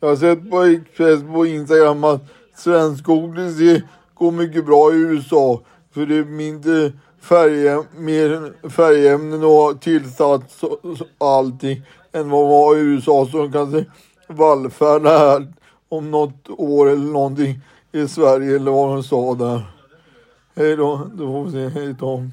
Jag har sett på Express på Instagram att svensk godis går mycket bra i USA. För det är mindre färg, mer färgämnen och tillsats och allting än vad man har i USA. Så de kanske vallfärdar här om något år eller någonting i Sverige eller vad de sa där. Hej då, då får vi se. Hej Tom.